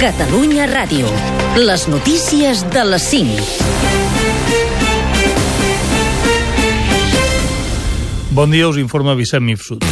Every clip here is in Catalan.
Catalunya Ràdio. Les notícies de les 5. Bon dia, us informa Vicent Mifsud.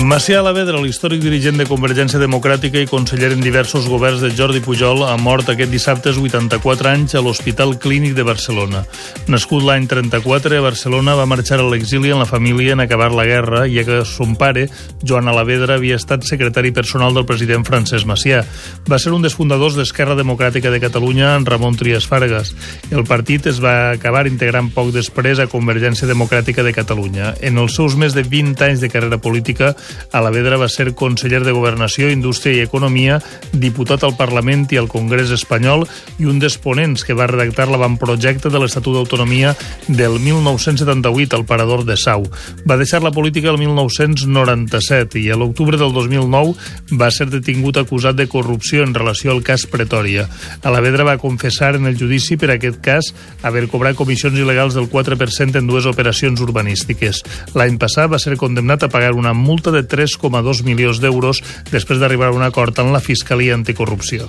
Macià Alavedra, l'històric dirigent de Convergència Democràtica i conseller en diversos governs de Jordi Pujol, ha mort aquest dissabte als 84 anys a l'Hospital Clínic de Barcelona. Nascut l'any 34 a Barcelona, va marxar a l'exili en la família en acabar la guerra, ja que son pare, Joan Alavedra, havia estat secretari personal del president Francesc Macià. Va ser un dels fundadors d'Esquerra Democràtica de Catalunya en Ramon Trias Fargas. El partit es va acabar integrant poc després a Convergència Democràtica de Catalunya. En els seus més de 20 anys de carrera política, Alavedra va ser conseller de Governació, Indústria i Economia, diputat al Parlament i al Congrés espanyol i un dels ponents que va redactar l'avantprojecte de l'Estatut d'Autonomia del 1978 al Parador de Sau. Va deixar la política el 1997 i a l'octubre del 2009 va ser detingut acusat de corrupció en relació al cas Pretòria. Alavedra va confessar en el judici per aquest cas haver cobrat comissions il·legals del 4% en dues operacions urbanístiques. L'any passat va ser condemnat a pagar una multa de de 3,2 milions d'euros després d'arribar a un acord amb la Fiscalia Anticorrupció.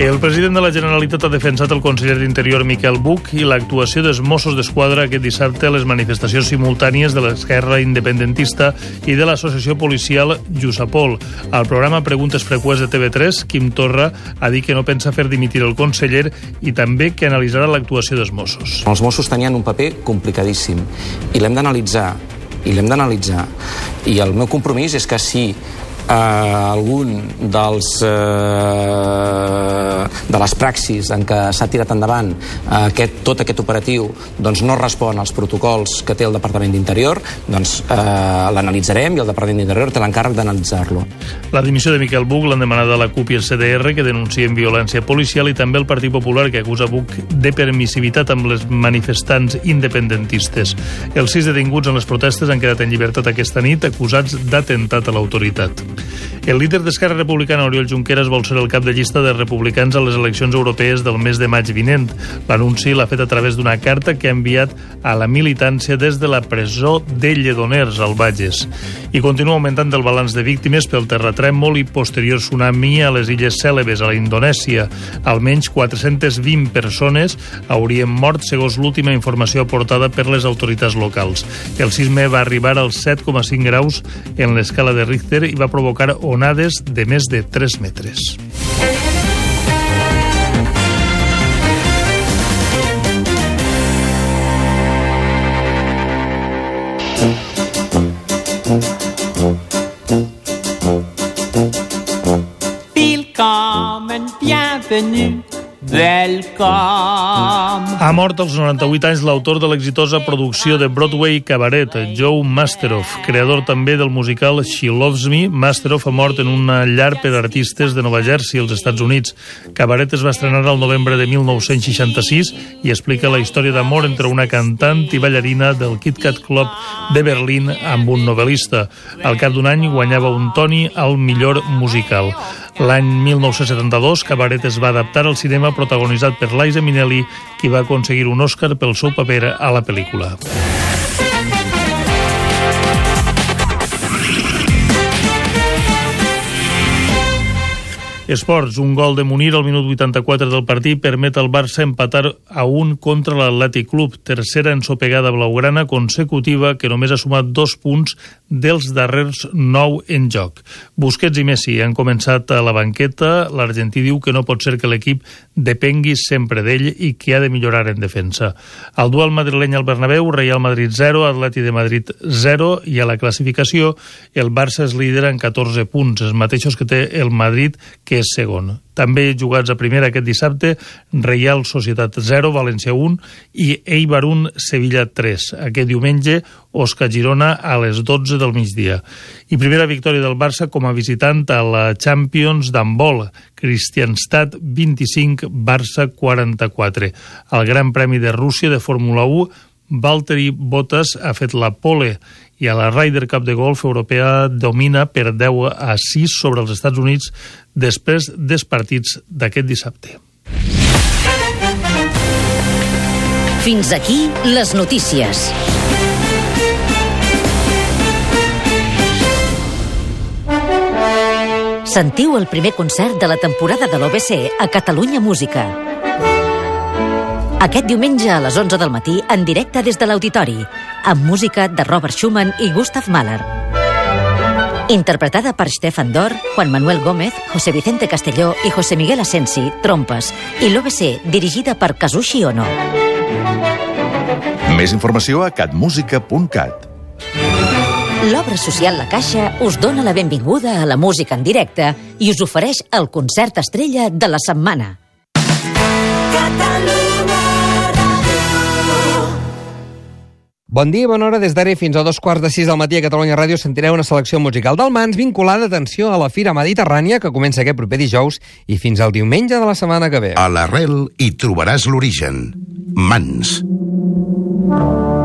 El president de la Generalitat ha defensat el conseller d'Interior Miquel Buch i l'actuació dels Mossos d'Esquadra aquest dissabte a les manifestacions simultànies de l'esquerra independentista i de l'associació policial Jusapol. Al programa Preguntes Freqüents de TV3, Quim Torra ha dit que no pensa fer dimitir el conseller i també que analitzarà l'actuació dels Mossos. Els Mossos tenien un paper complicadíssim i l'hem d'analitzar i l'hem d'analitzar. I el meu compromís és que si eh, algun dels, eh, de les praxis en què s'ha tirat endavant eh, aquest, tot aquest operatiu doncs no respon als protocols que té el Departament d'Interior, doncs eh, l'analitzarem i el Departament d'Interior té l'encàrrec d'analitzar-lo. La dimissió de Miquel Buch l'han demanat a la CUP i el CDR que denuncien violència policial i també el Partit Popular que acusa Buch de permissivitat amb les manifestants independentistes. Els sis detinguts en les protestes han quedat en llibertat aquesta nit acusats d'atemptat a l'autoritat. El líder d'Esquerra Republicana, Oriol Junqueras, vol ser el cap de llista de republicans a les eleccions europees del mes de maig vinent. L'anunci l'ha fet a través d'una carta que ha enviat a la militància des de la presó de Lledoners, al Bages. I continua augmentant el balanç de víctimes pel terratrèmol i posterior tsunami a les Illes Cèlebes, a la Indonèsia. Almenys 420 persones haurien mort, segons l'última informació aportada per les autoritats locals. El sisme va arribar als 7,5 graus en l'escala de Richter i va provocar onades de més de 3 metres. Willkommen, bienvenue Welcome. Ha mort als 98 anys l'autor de l'exitosa producció de Broadway Cabaret, Joe Masteroff, creador també del musical She Loves Me. Masteroff ha mort en una llar per artistes de Nova Jersey, als Estats Units. Cabaret es va estrenar al novembre de 1966 i explica la història d'amor entre una cantant i ballarina del Kit Kat Club de Berlín amb un novel·lista. Al cap d'un any guanyava un Tony al millor musical. L'any 1972, Cabaret es va adaptar al cinema protagonitzat per Liza Minnelli, qui va aconseguir un Oscar pel seu paper a la pel·lícula. Esports, un gol de Munir al minut 84 del partit permet al Barça empatar a un contra l'Atlètic Club, tercera ensopegada blaugrana consecutiva que només ha sumat dos punts dels darrers nou en joc. Busquets i Messi han començat a la banqueta, l'argentí diu que no pot ser que l'equip depengui sempre d'ell i que ha de millorar en defensa. Al dual madrileny al Bernabéu, Real Madrid 0, Atleti de Madrid 0 i a la classificació el Barça és líder en 14 punts, els mateixos que té el Madrid, que és segon. També jugats a primera aquest dissabte, Reial Societat 0, València 1 i Eibar 1, Sevilla 3. Aquest diumenge, Osca Girona a les 12 del migdia. I primera victòria del Barça com a visitant a la Champions d'handbol. Cristianstad 25, Barça 44. El Gran Premi de Rússia de Fórmula 1 Valtteri Bottas ha fet la pole i a la Ryder Cup de golf europea domina per 10 a 6 sobre els Estats Units després dels partits d'aquest dissabte. Fins aquí les notícies. Sentiu el primer concert de la temporada de l'OBC a Catalunya Música. Aquest diumenge a les 11 del matí, en directe des de l'Auditori, amb música de Robert Schumann i Gustav Mahler. Interpretada per Stefan Dor, Juan Manuel Gómez, José Vicente Castelló i José Miguel Asensi, trompes, i l'OBC, dirigida per Kazushi Ono. Més informació a catmusica.cat. L'obra social La Caixa us dona la benvinguda a la música en directe i us ofereix el concert estrella de la setmana. Bon dia i bona hora. Des d'ara fins a dos quarts de sis del matí a Catalunya Ràdio sentireu una selecció musical del Mans vinculada, atenció, a la Fira Mediterrània que comença aquest proper dijous i fins al diumenge de la setmana que ve. A l'arrel hi trobaràs l'origen. Mans. Vive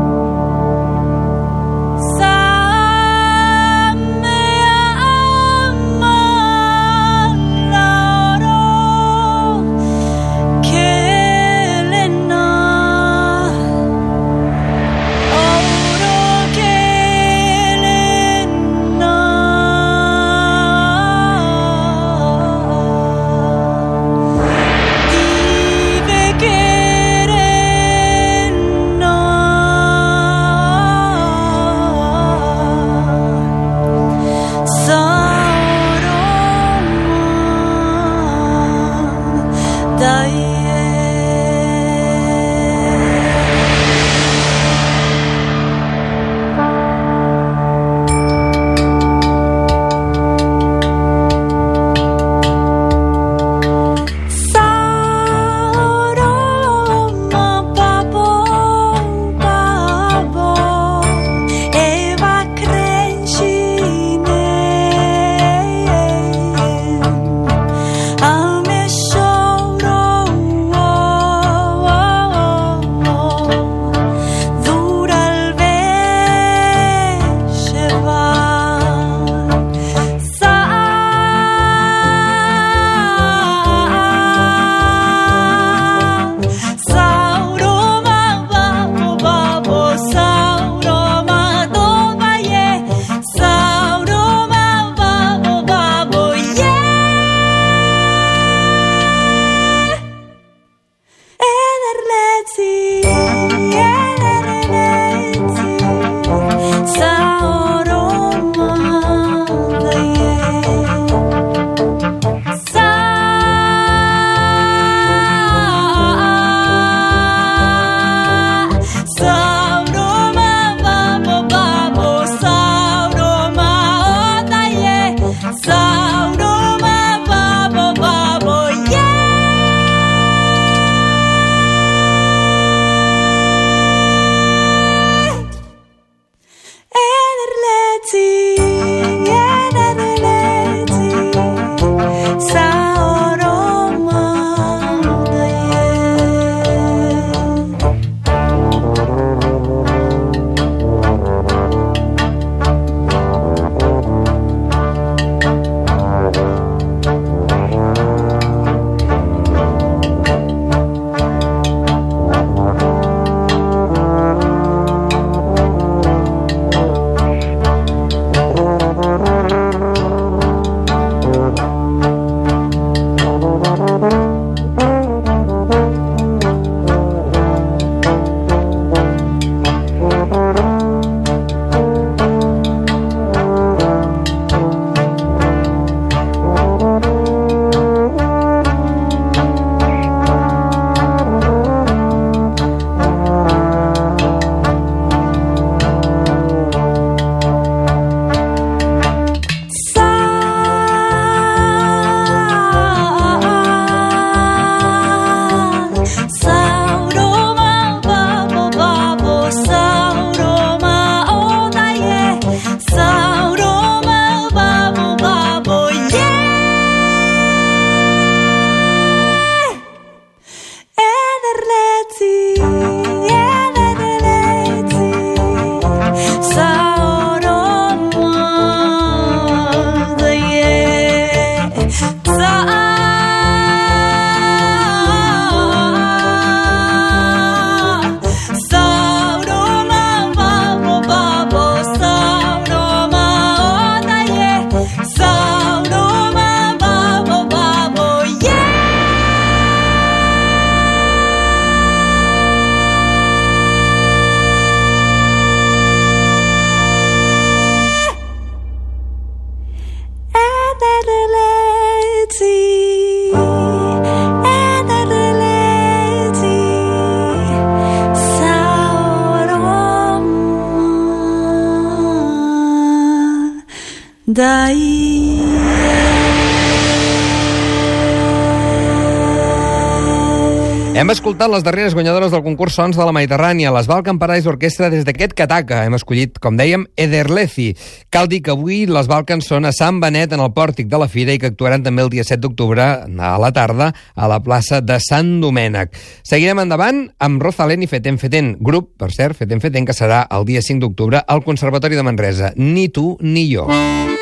Hem escoltat les darreres guanyadores del concurs Sons de la Mediterrània, les Balkan Paradise Orquestra des d'aquest Kataka. Hem escollit, com dèiem, Ederlezi. Cal dir que avui les Balkans són a Sant Benet, en el pòrtic de la Fira, i que actuaran també el dia 7 d'octubre, a la tarda, a la plaça de Sant Domènec. Seguirem endavant amb Rosalén i Feten Feten, grup, per cert, Feten Feten, que serà el dia 5 d'octubre al Conservatori de Manresa. Ni tu ni jo. Tal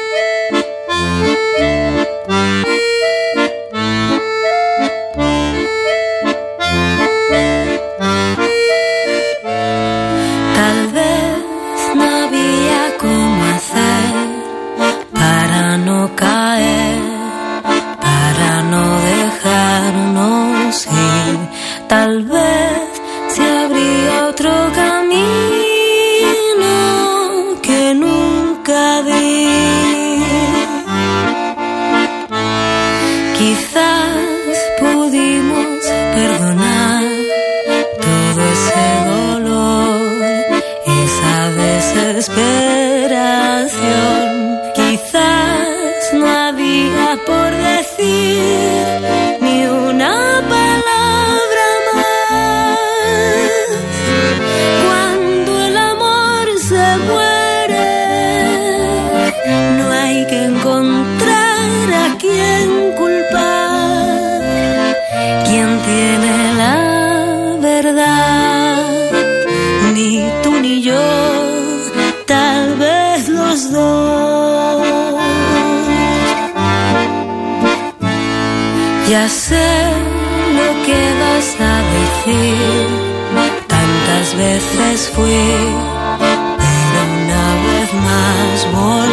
Ya sé lo que vas a decir, tantas veces fui, pero una vez más volví.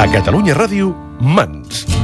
A Catalunya Ràdio, Mans.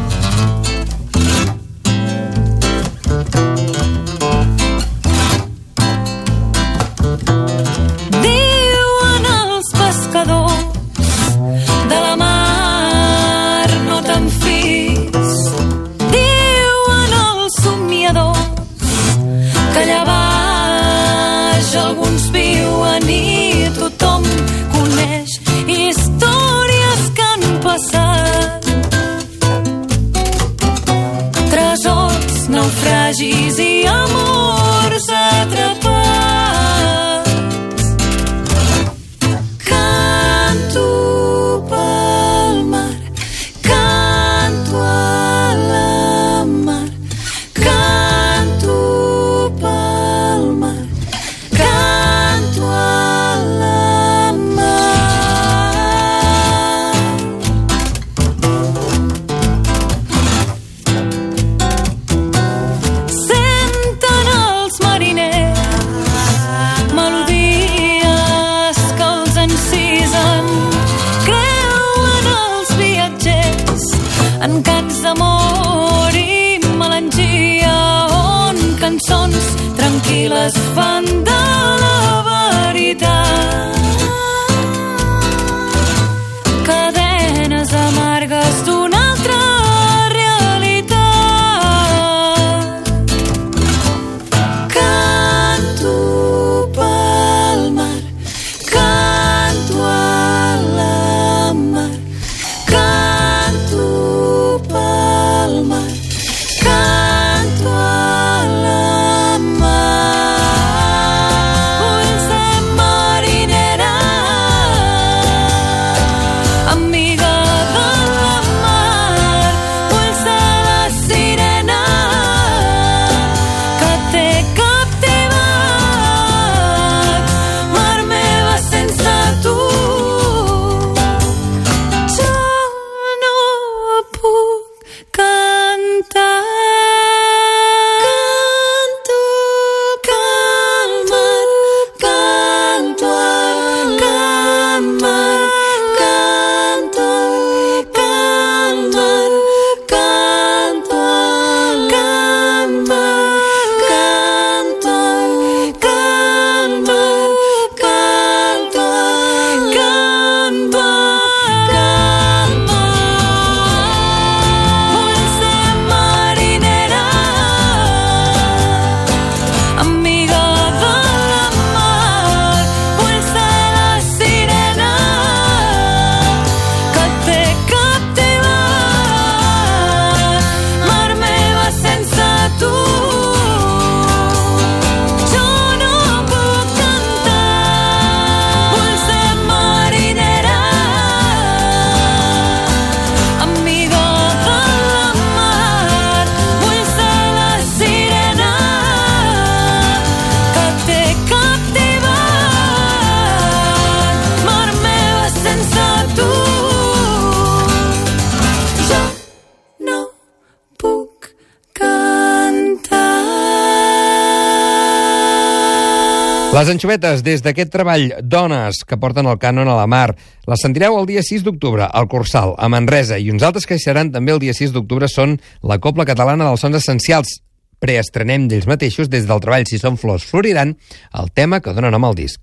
Les anxovetes, des d'aquest treball Dones, que porten el cànon a la mar, les sentireu el dia 6 d'octubre al Cursal, a Manresa, i uns altres que seran també el dia 6 d'octubre són la Copla Catalana dels Sons Essencials. Preestrenem d'ells mateixos des del treball Si són flors floriran, el tema que dona nom al disc.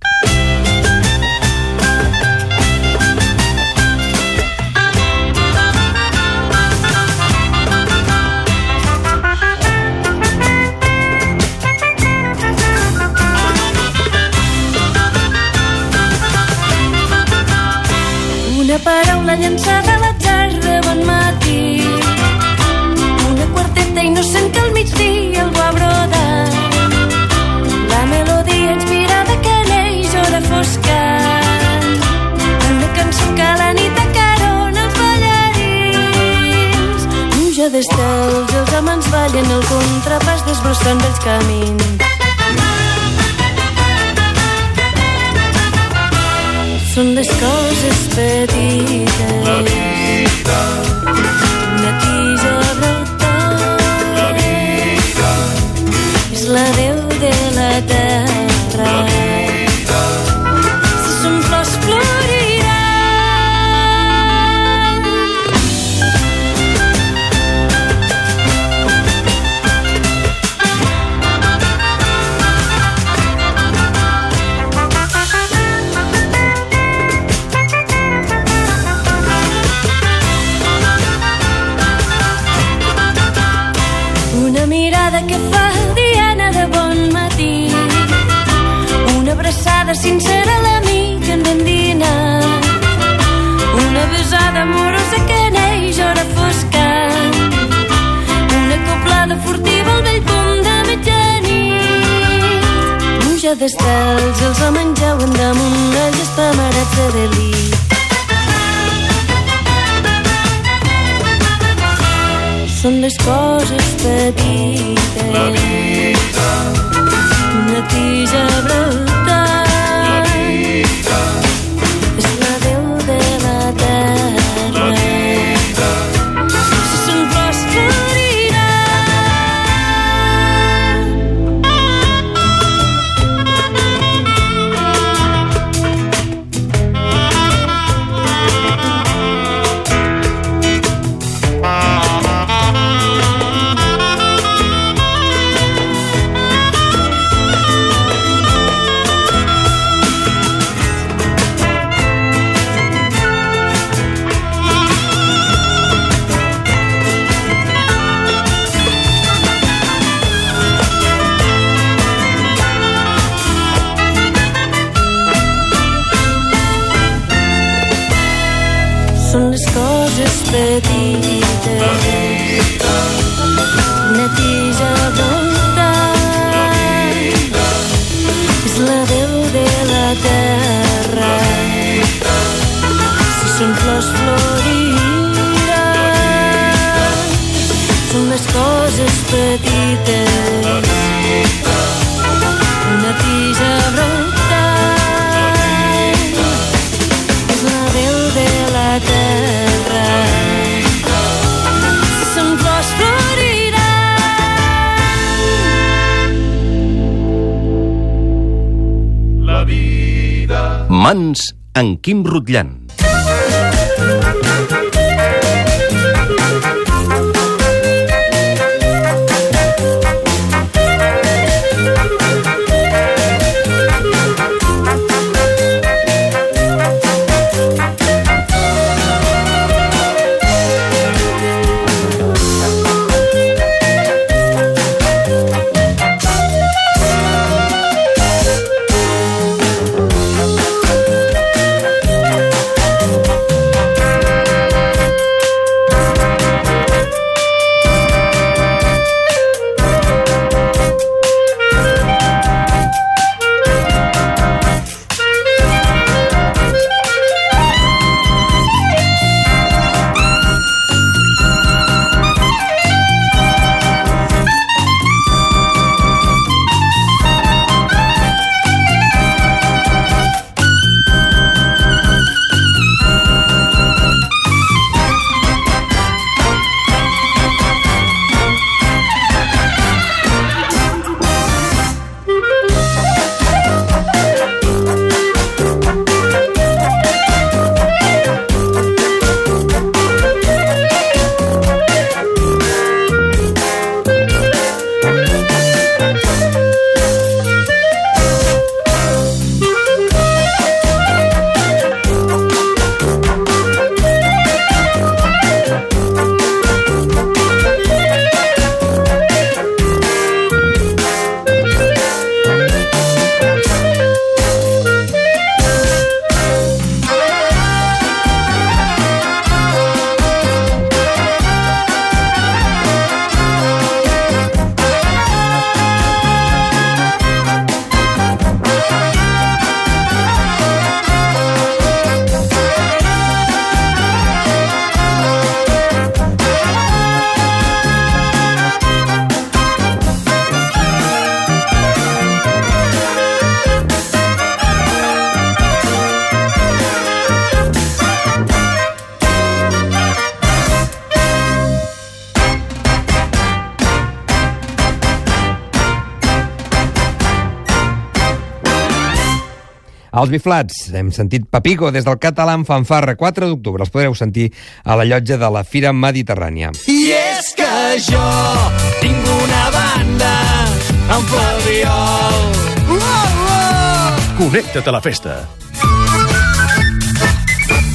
Llançada a l'atzar de bon matí. Una quarteta innocent que al migdia algú ha brodat. La melodia inspirada que neix hora fosca. Una cançó que la nit acarona els ballarins. Pluja d'estels, els amants ballen el contrapàs desbrossant els camins. Són les coses petites. La vida. Una tija brotant. La vida. És la veu de la terra. D'estels, els la menjaven damunt els espamarats de Delí. Són les coses petites. La vida. Una tija brotant. La vida. Petites. La vida. Una tija brotant. És la Déu de la terra. Si són flors floriran. Són les coses petites. Una Mans en Quim Rutllant. Els biflats, hem sentit Papico des del català en fanfarra 4 d'octubre. Els podreu sentir a la llotja de la Fira Mediterrània. I és que jo tinc una banda amb Flabiol. Uh, uh! Connecta't a la festa.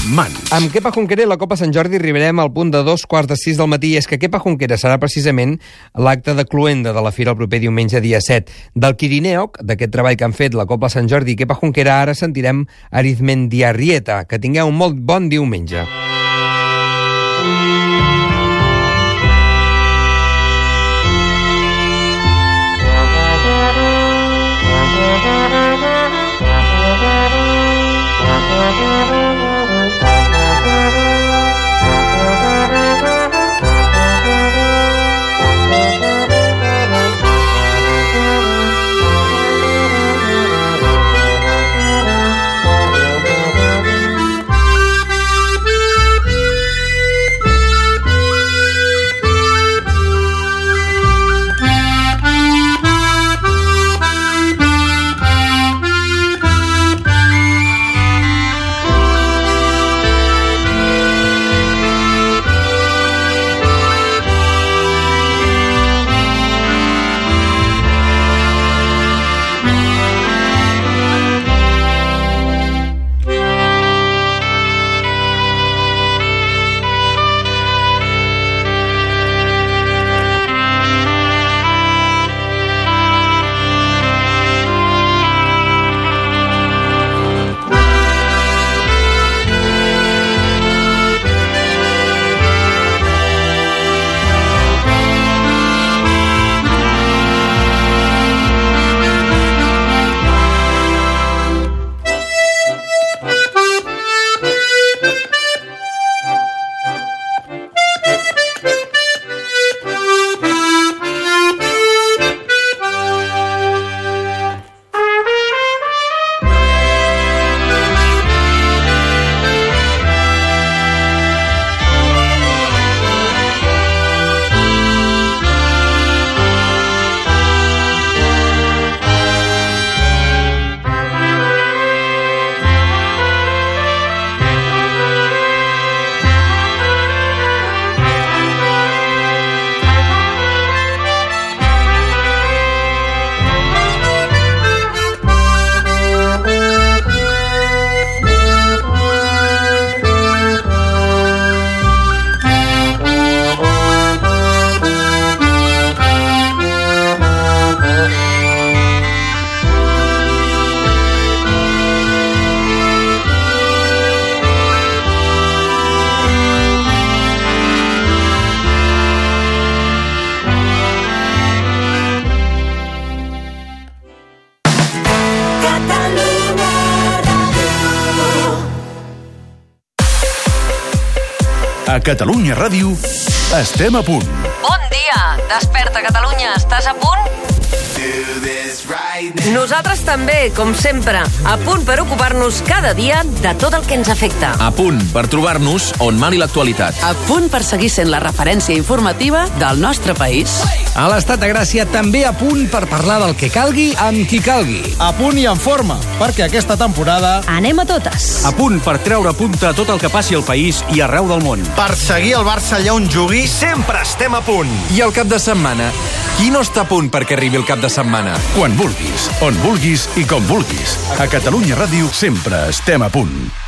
Mans. Amb Kepa Junquera i la Copa Sant Jordi arribarem al punt de dos quarts de sis del matí. I és que Kepa Junquera serà precisament l'acte de cluenda de la fira el proper diumenge dia 7. Del Quirineoc, d'aquest treball que han fet la Copa Sant Jordi i Kepa Junquera, ara sentirem Arizmendiarrieta. Que tingueu un molt bon diumenge. A Catalunya Ràdio estem a punt. Bon dia! Desperta, Catalunya! Estàs a punt? Nosaltres també, com sempre, a punt per ocupar-nos cada dia de tot el que ens afecta. A punt per trobar-nos on mani l'actualitat. A punt per seguir sent la referència informativa del nostre país. A l'Estat de Gràcia també a punt per parlar del que calgui amb qui calgui. A punt i en forma, perquè aquesta temporada... Anem a totes. A punt per treure punta tot el que passi al país i arreu del món. Per seguir el Barça allà on jugui, sempre estem a punt. I el cap de setmana? Qui no està a punt perquè arribi el cap de setmana? Quan vulguis, on vulguis i com vulguis. A Catalunya Ràdio sempre estem a punt.